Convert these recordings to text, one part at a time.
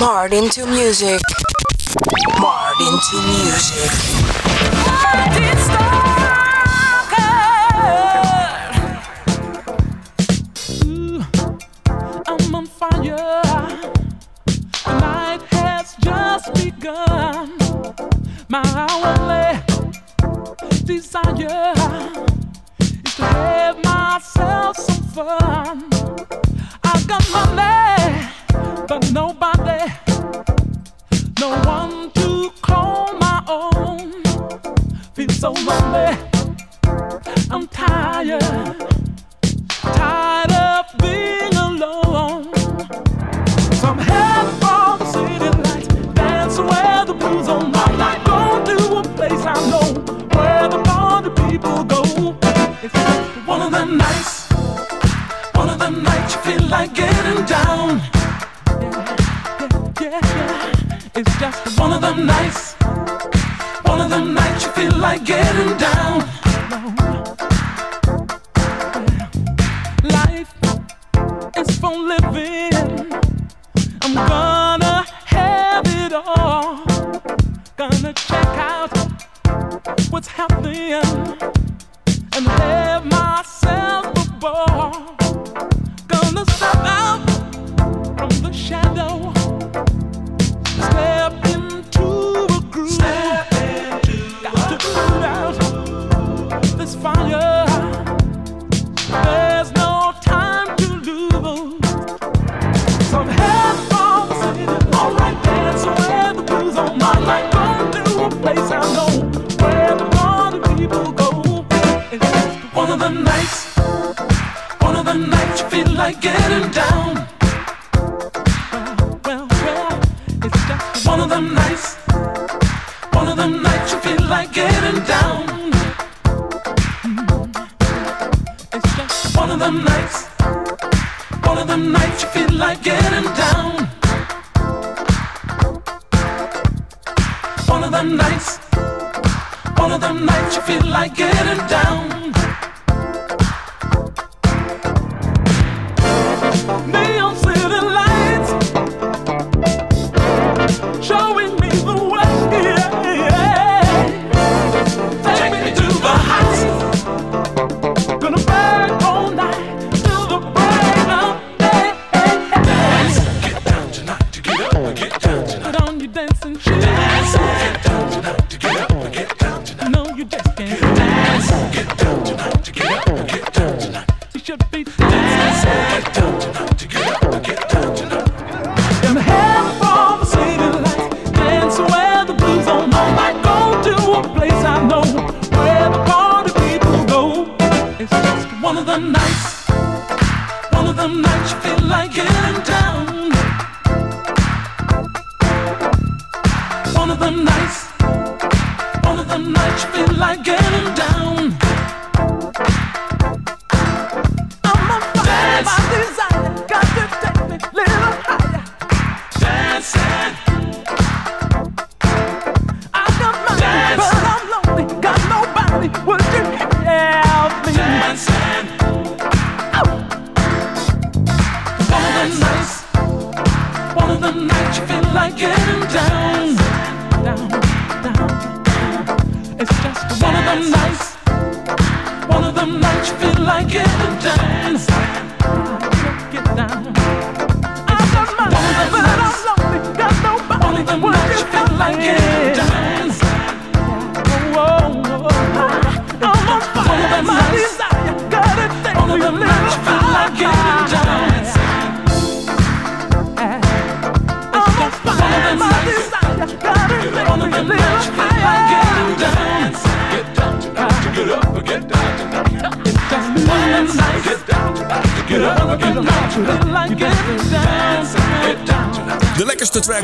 Martin into music. Martin into music. I'm on fire. The night has just begun. My only desire is to have myself some fun. I've got my so lonely. I'm tired. I get down?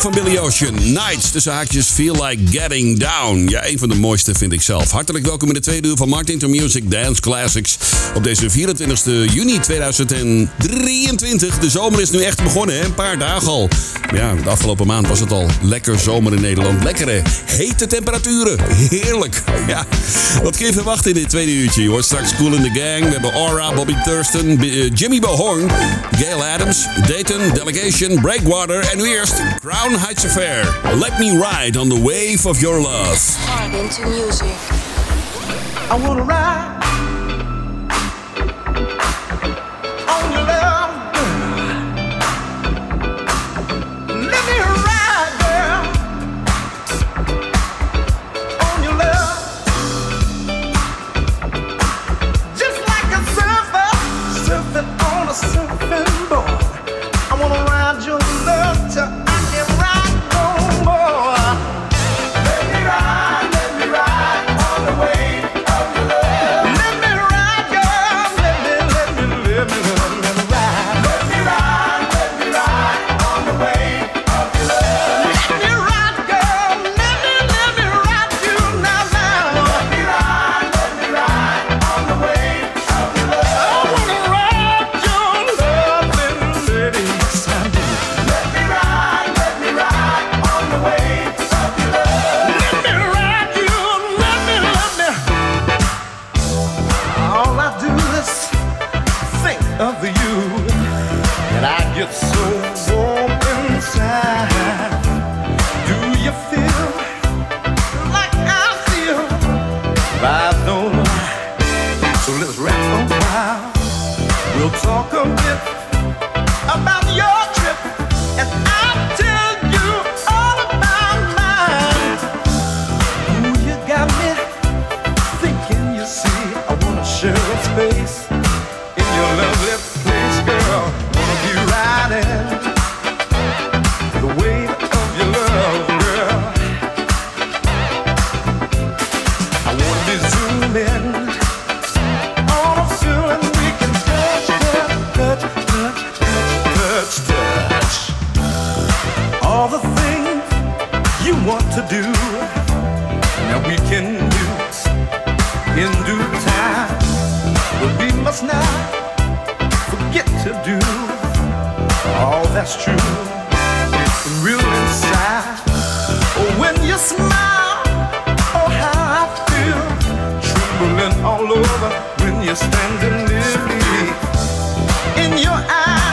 van Billy Ocean. Nights, tussen haakjes, Feel Like Getting Down. Ja, een van de mooiste vind ik zelf. Hartelijk welkom in de tweede uur van Martin to Music Dance Classics. Op deze 24 juni 2023. De zomer is nu echt begonnen, hè? Een paar dagen al. Ja, de afgelopen maand was het al lekker zomer in Nederland. Lekkere, hete temperaturen. Heerlijk. Ja, wat kun je verwachten in dit tweede uurtje? Je hoort straks Cool in the Gang. We hebben Aura, Bobby Thurston, eh, Jimmy Bohorn, Gail Adams, Dayton, Delegation, Breakwater. En nu eerst Brown Heights Affair. Let me ride on the wave of your love. Hard into music. I wanna ride. do. Now we can do in due time, but we must not forget to do all that's true and real inside. Oh, when you smile, oh how I feel, trembling all over when you're standing near me. In your eyes.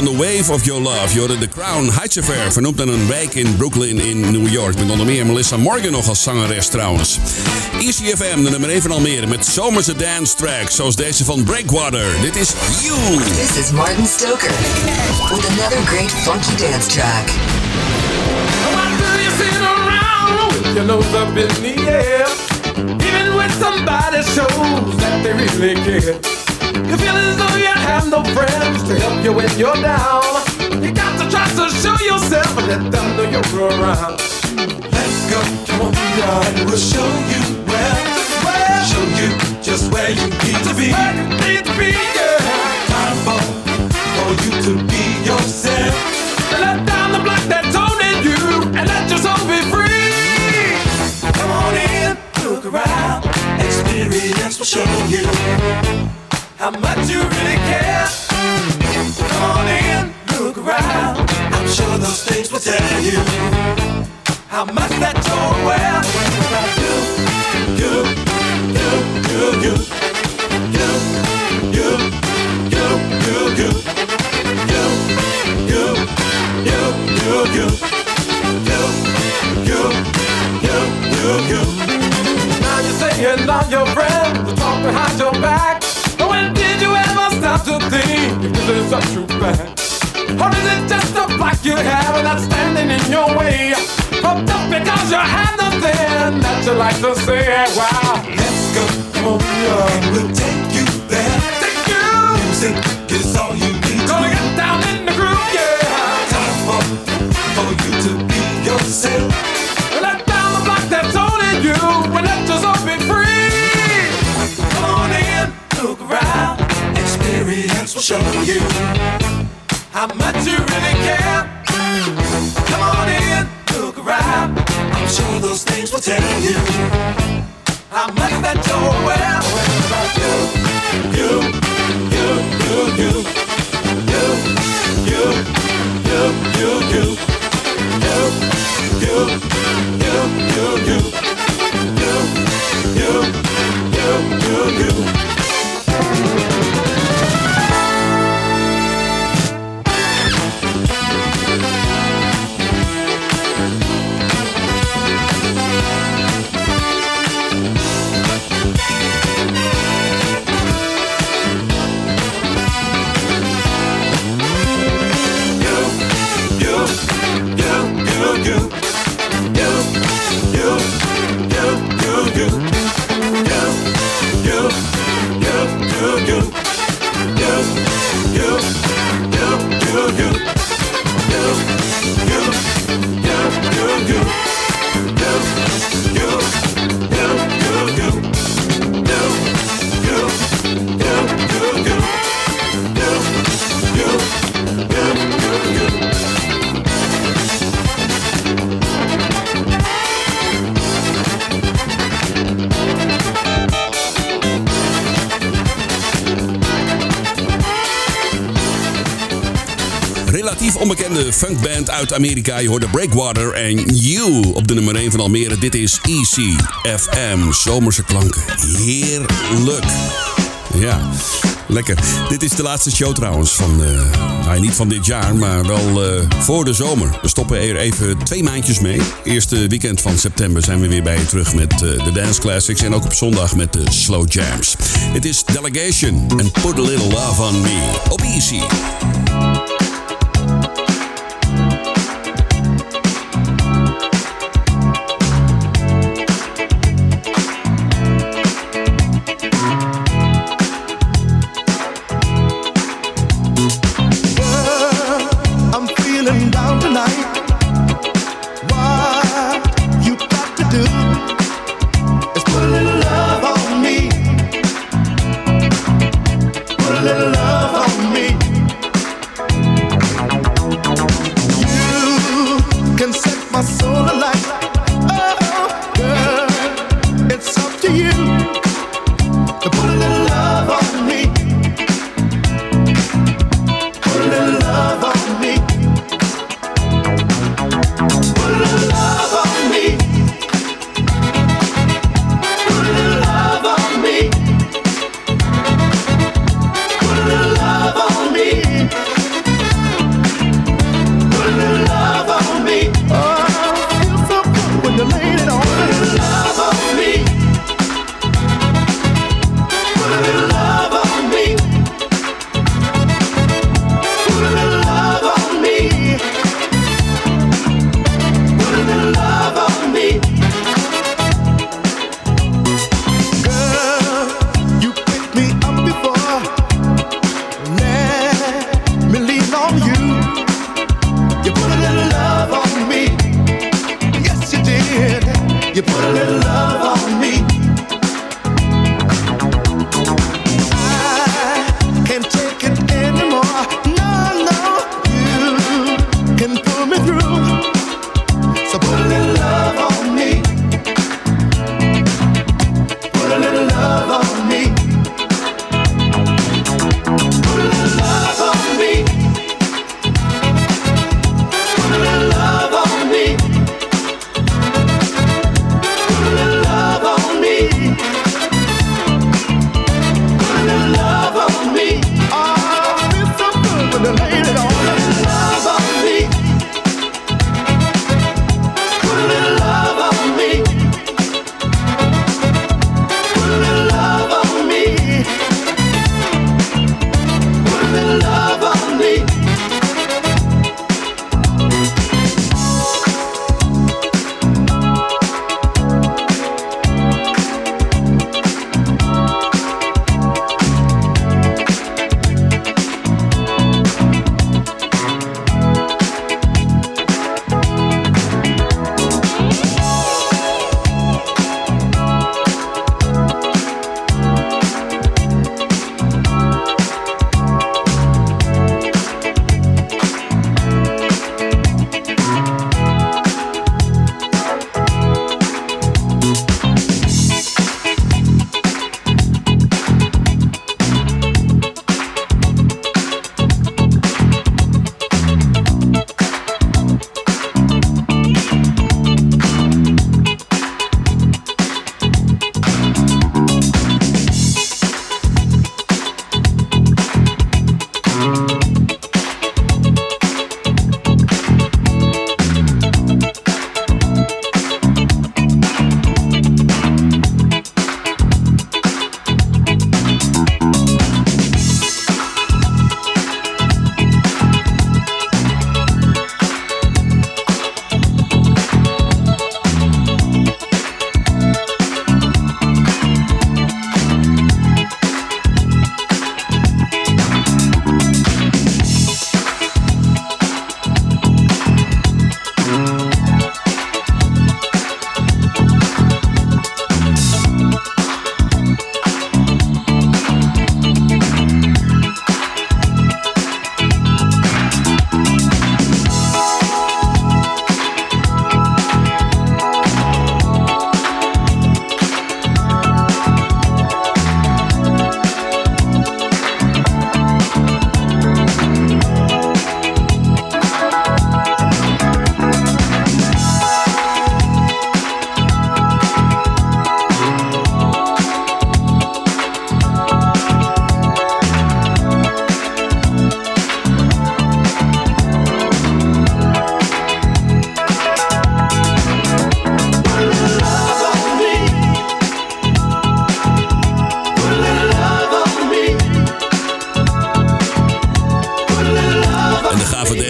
On the Wave of Your Love. Je The Crown Heights Affair, vernoemd naar een wijk in Brooklyn in New York. Met onder meer Melissa Morgan nog als zangeres trouwens. ECFM, de nummer 1 van Almere, met zomerse dance tracks zoals deze van Breakwater. Dit is You. This is Martin Stoker with another great funky dance track. Why do you sit around with your nose up in the air? Even when somebody shows that they really care. You feel as though you have no friends to help you when you're down. You got to try to show yourself and let them know you're around. Let's go, come on, beyond. We'll show you where, Well, show you just where you need to be. where you need to be, yeah. Time for, for you to be yourself. Let down the block that's owning you and let your soul be free. Come on in, look around. Experience will show you How much you really care. Come on in, look around. I'm sure those things will tell you How much that you're aware. you, you, you, you, you, you, you, you, you, you, you, you, you, you, you, you, you, you, you. Now you're saying love your friends to talk behind your back. Stop to think if this is a true fact? Or is it just a block you have and that's standing in your way? Or just because you have nothing that you like to say, wow. Let's go, come on. We'll take you there. Thank you. Music is all you need Gonna get down in the groove, yeah. Time for, for you to be yourself. Show you How much you really care. Come on in, look around. I'm sure those things will tell you How much that you're aware. you, you, you, Onbekende funkband uit Amerika. Je hoorde Breakwater en You op de nummer 1 van Almere. Dit is ECFM. Zomerse klanken. Heerlijk. Ja, lekker. Dit is de laatste show trouwens van, eh, nou, niet van dit jaar, maar wel eh, voor de zomer. We stoppen er even twee maandjes mee. Eerste weekend van september zijn we weer bij je terug met eh, de Dance Classics. En ook op zondag met de Slow Jams. Het is Delegation en Put a Little Love on Me op Easy. You put a little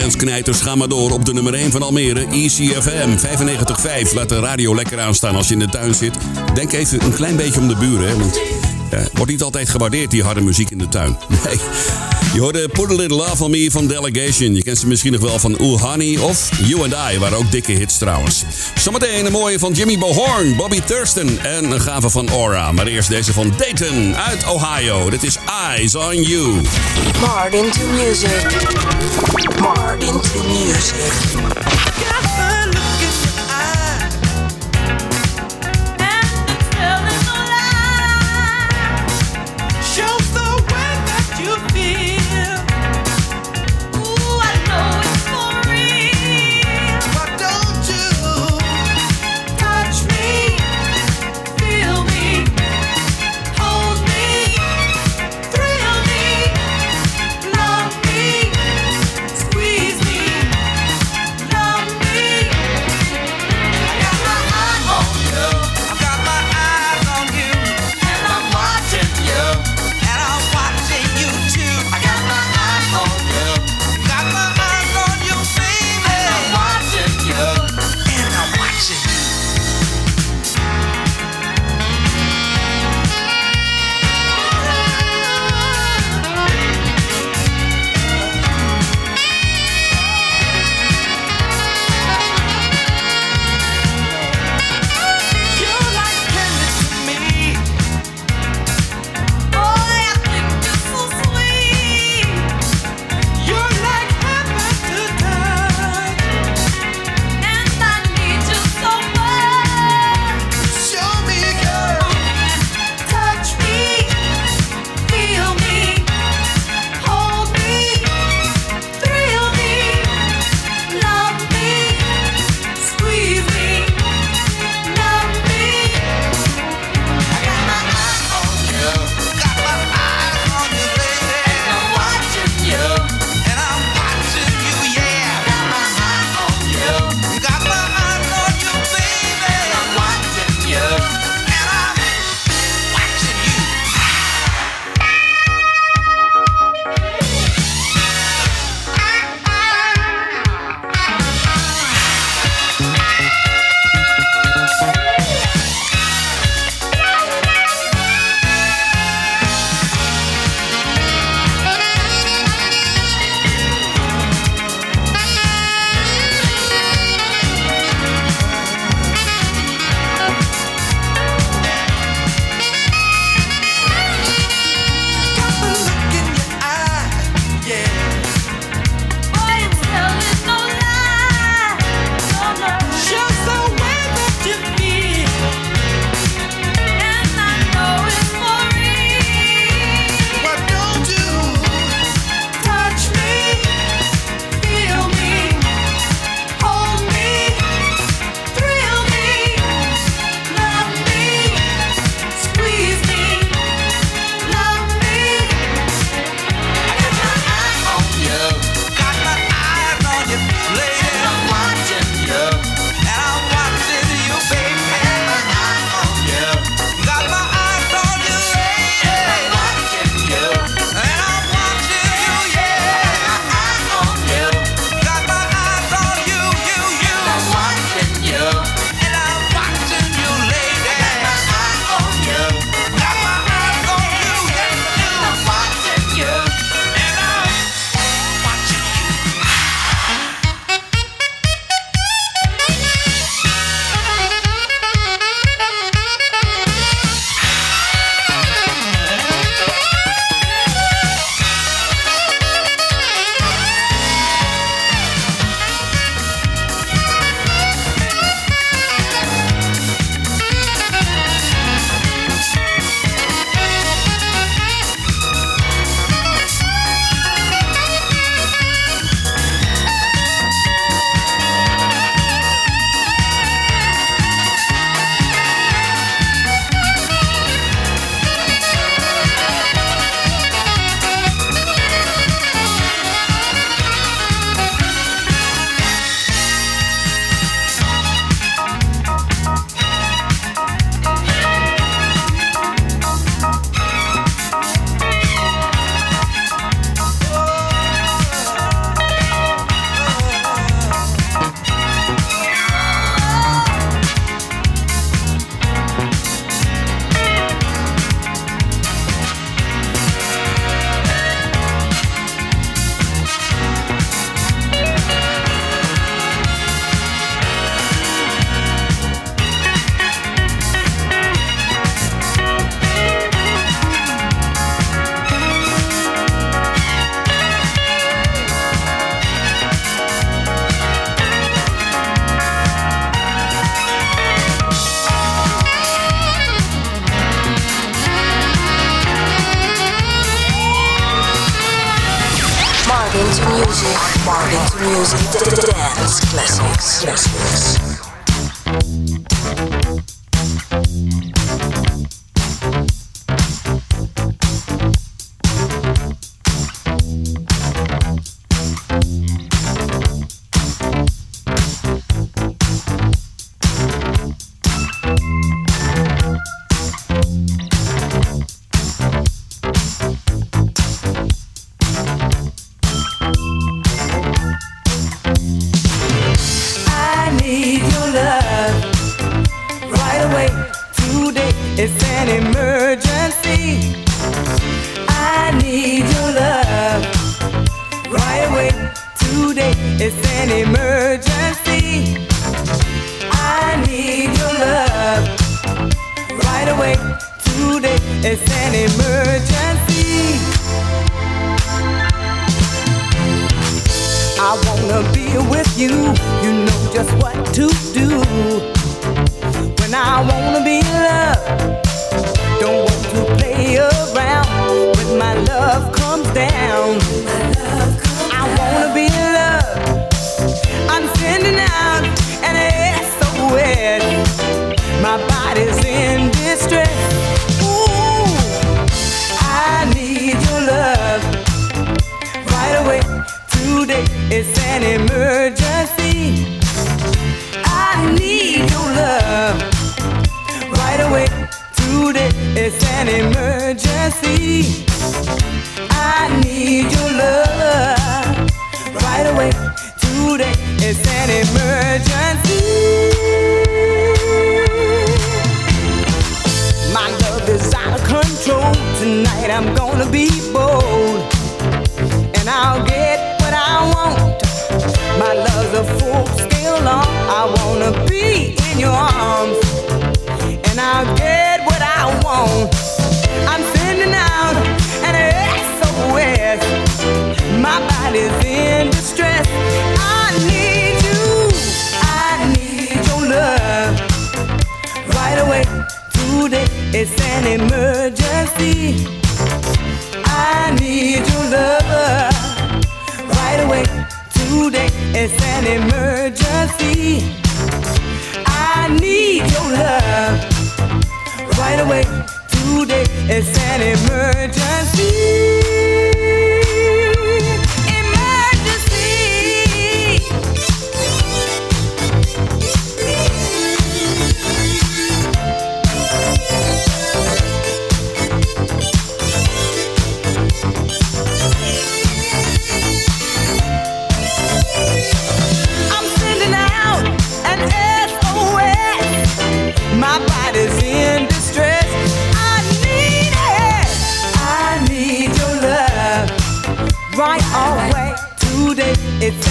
dansknijters gaan maar door op de nummer 1 van Almere, ECFM 95.5. Laat de radio lekker aanstaan als je in de tuin zit. Denk even een klein beetje om de buren, hè, want wordt niet altijd gewaardeerd, die harde muziek in de tuin. Nee. Je hoorde Put a Little Love on Me van Delegation. Je kent ze misschien nog wel van Ooh Honey of You and I, waren ook dikke hits trouwens. Zometeen een mooie van Jimmy Bohorn, Bobby Thurston en een gave van Aura. Maar eerst deze van Dayton uit Ohio. Dit is Eyes on You. Marred into music. Marred into music. Music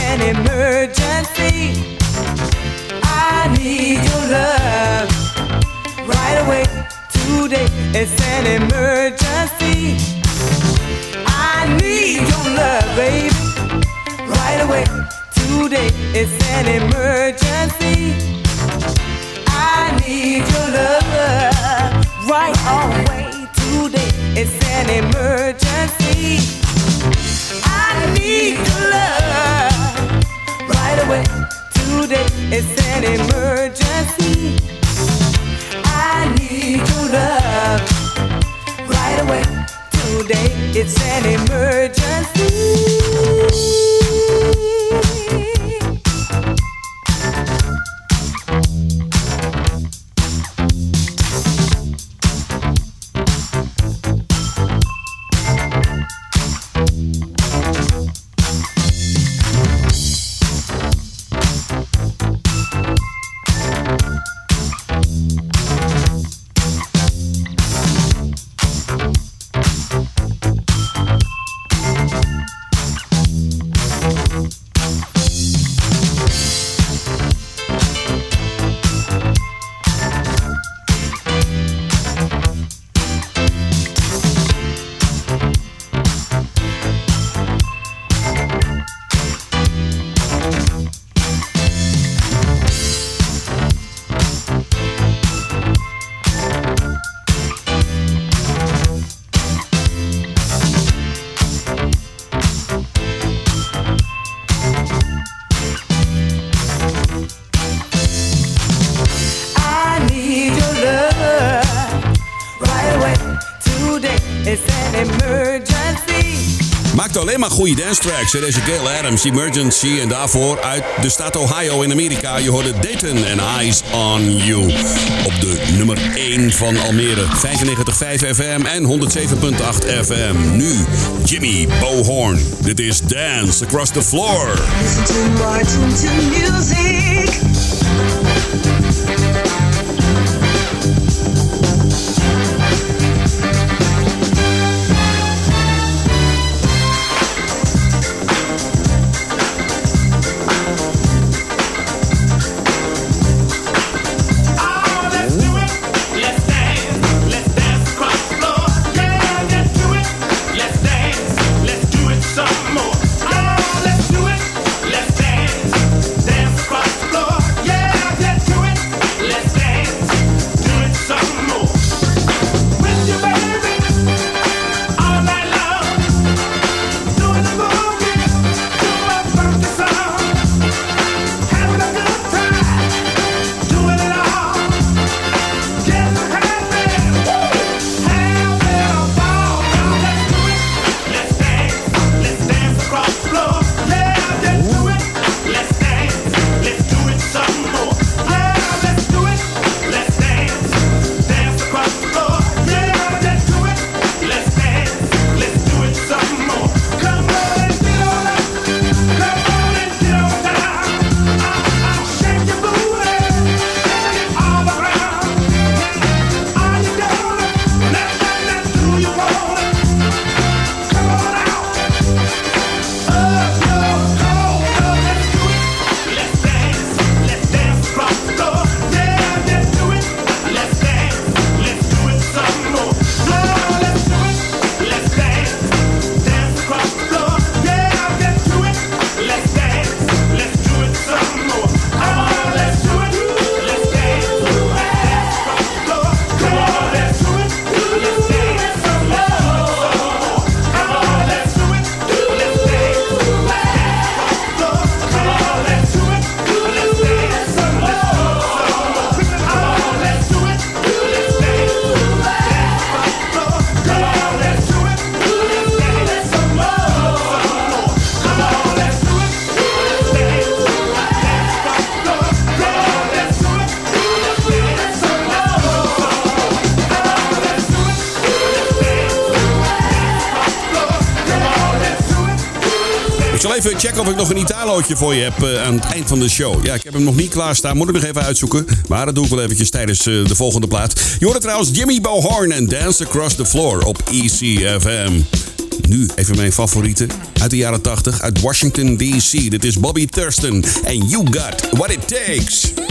an emergency. I need your love right away today. It's an emergency. I need your love, baby, right away today. It's an emergency. I need your love right away today. It's an emergency. today. It's an emergency. I need your love right away today. It's an emergency. goede dance tracks. Er is Gail Adams, Emergency. En daarvoor uit de staat Ohio in Amerika. Je hoorde Dayton en Eyes on You. Op de nummer 1 van Almere. 95.5 FM en 107.8 FM. Nu Jimmy Bohorn. Dit is Dance Across the Floor. Martin to music. ik nog een Italootje voor je heb eh, aan het eind van de show. Ja, ik heb hem nog niet klaarstaan. Moet ik nog even uitzoeken. Maar dat doe ik wel eventjes tijdens eh, de volgende plaat. Je hoorde trouwens Jimmy Bohorn en Dance Across the Floor op ECFM. Nu even mijn favoriete uit de jaren 80 uit Washington DC. Dit is Bobby Thurston and You Got What It Takes.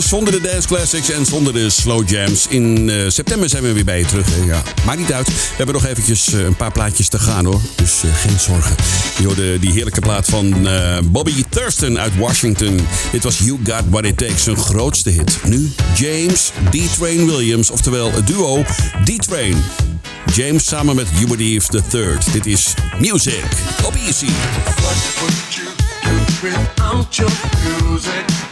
zonder de dance classics en zonder de slow jams. In eh, september zijn we weer bij je terug. Hè? Ja, maar niet uit. We hebben nog eventjes eh, een paar plaatjes te gaan hoor. Dus eh, geen zorgen. Je hoorde die heerlijke plaat van Bobby Thurston uit Washington. Dit was You Got What It Takes, een grootste hit. Nu James D-Train Williams, oftewel het duo D-Train. James samen met Hubert Eve Third. Dit is Music op Easy. What you?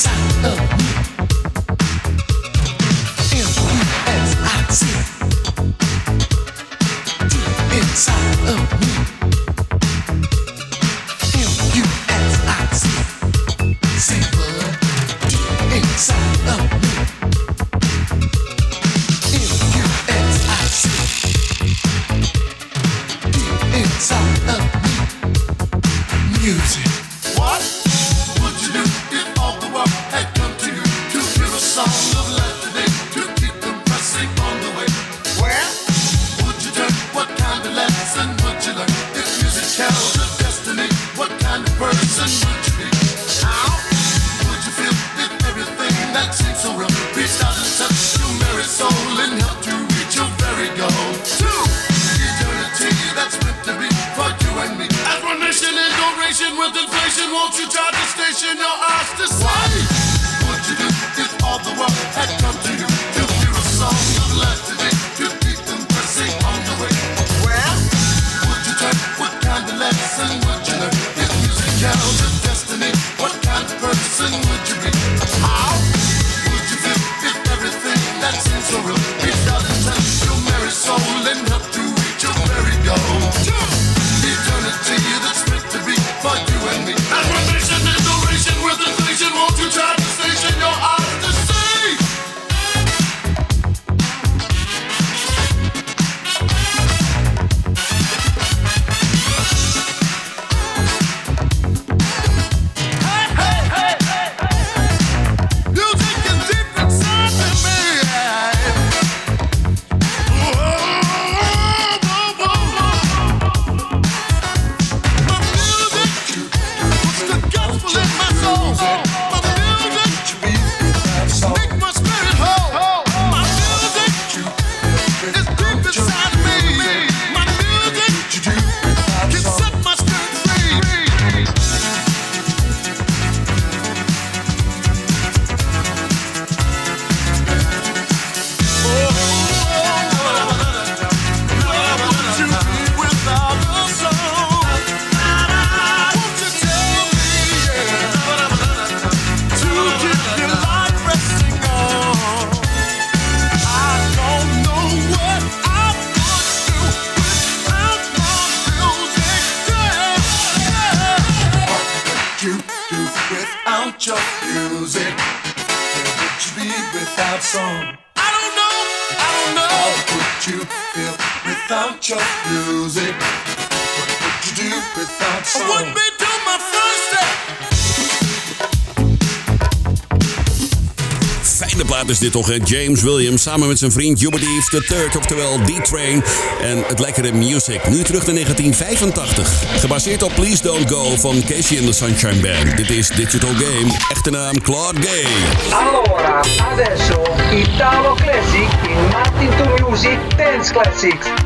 inside of me. Dit toch? James Williams samen met zijn vriend Hubert Eves, the third, oftewel D-Train. En het lekkere music. Nu terug naar 1985. Gebaseerd op Please Don't Go van Casey and the Sunshine Band. Dit is Digital Game. Echte naam Claude Gay. Allora, adesso Italo Classic in Martin to Music Dance Classics.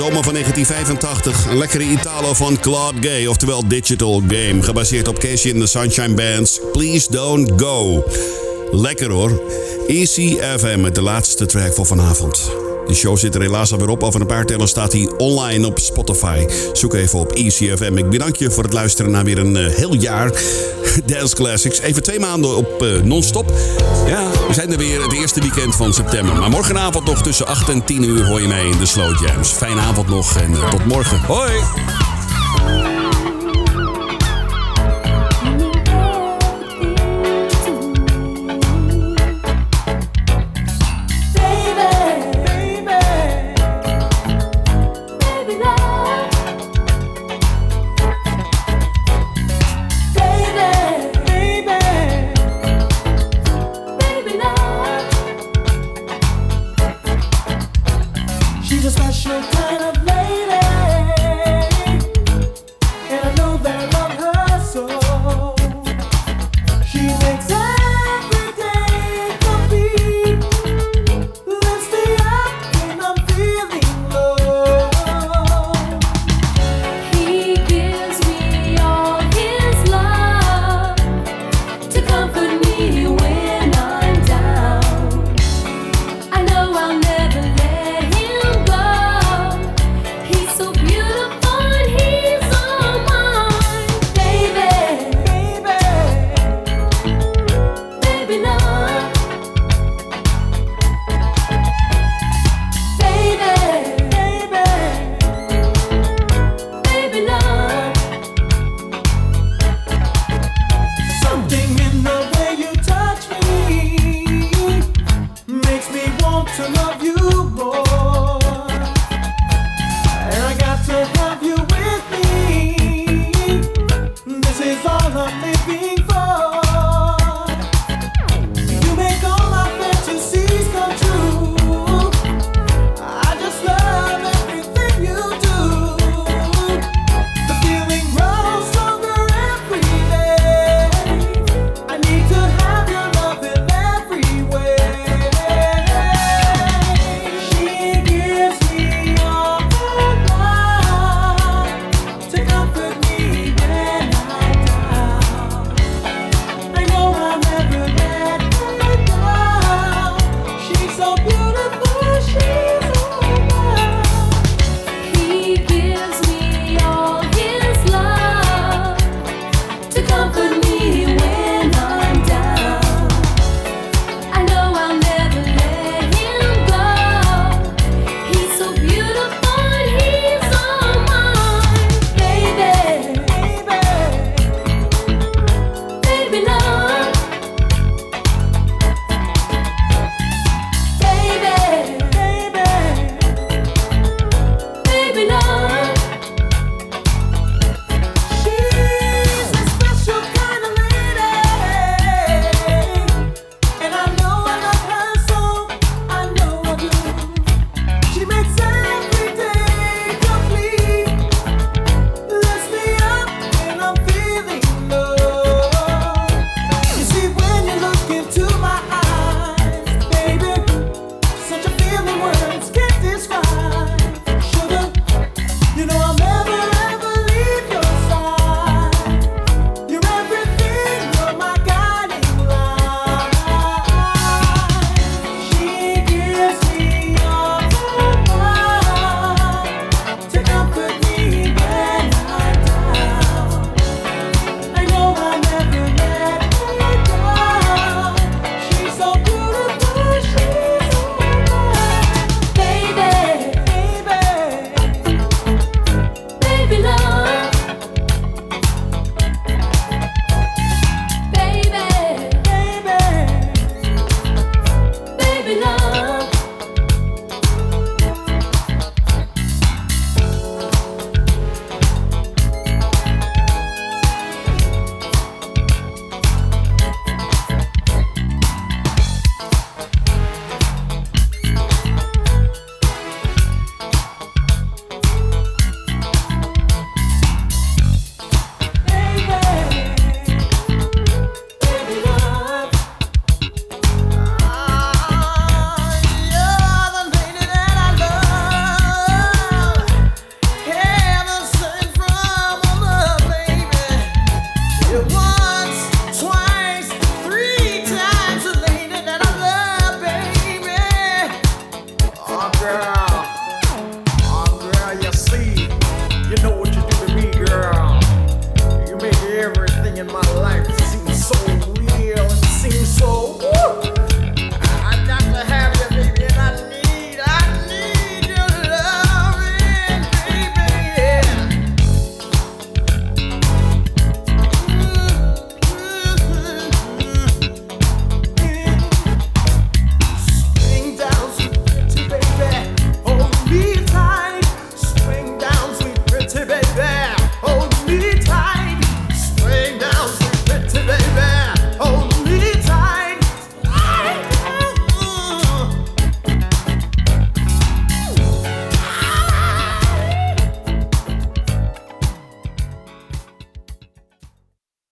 Zomer van 1985. Een lekkere Italo van Claude Gay, oftewel Digital Game. Gebaseerd op Casey and the Sunshine Band's Please Don't Go. Lekker hoor. Easy FM met de laatste track voor vanavond. De show zit er helaas alweer op. Over een paar tellen staat hij online op Spotify. Zoek even op ECFM. Ik bedank je voor het luisteren naar weer een uh, heel jaar Dance Classics. Even twee maanden op uh, non-stop. Ja, we zijn er weer het eerste weekend van september. Maar morgenavond nog tussen 8 en 10 uur hoor je mij in de Slow Jams. Fijne avond nog en uh, tot morgen. Hoi!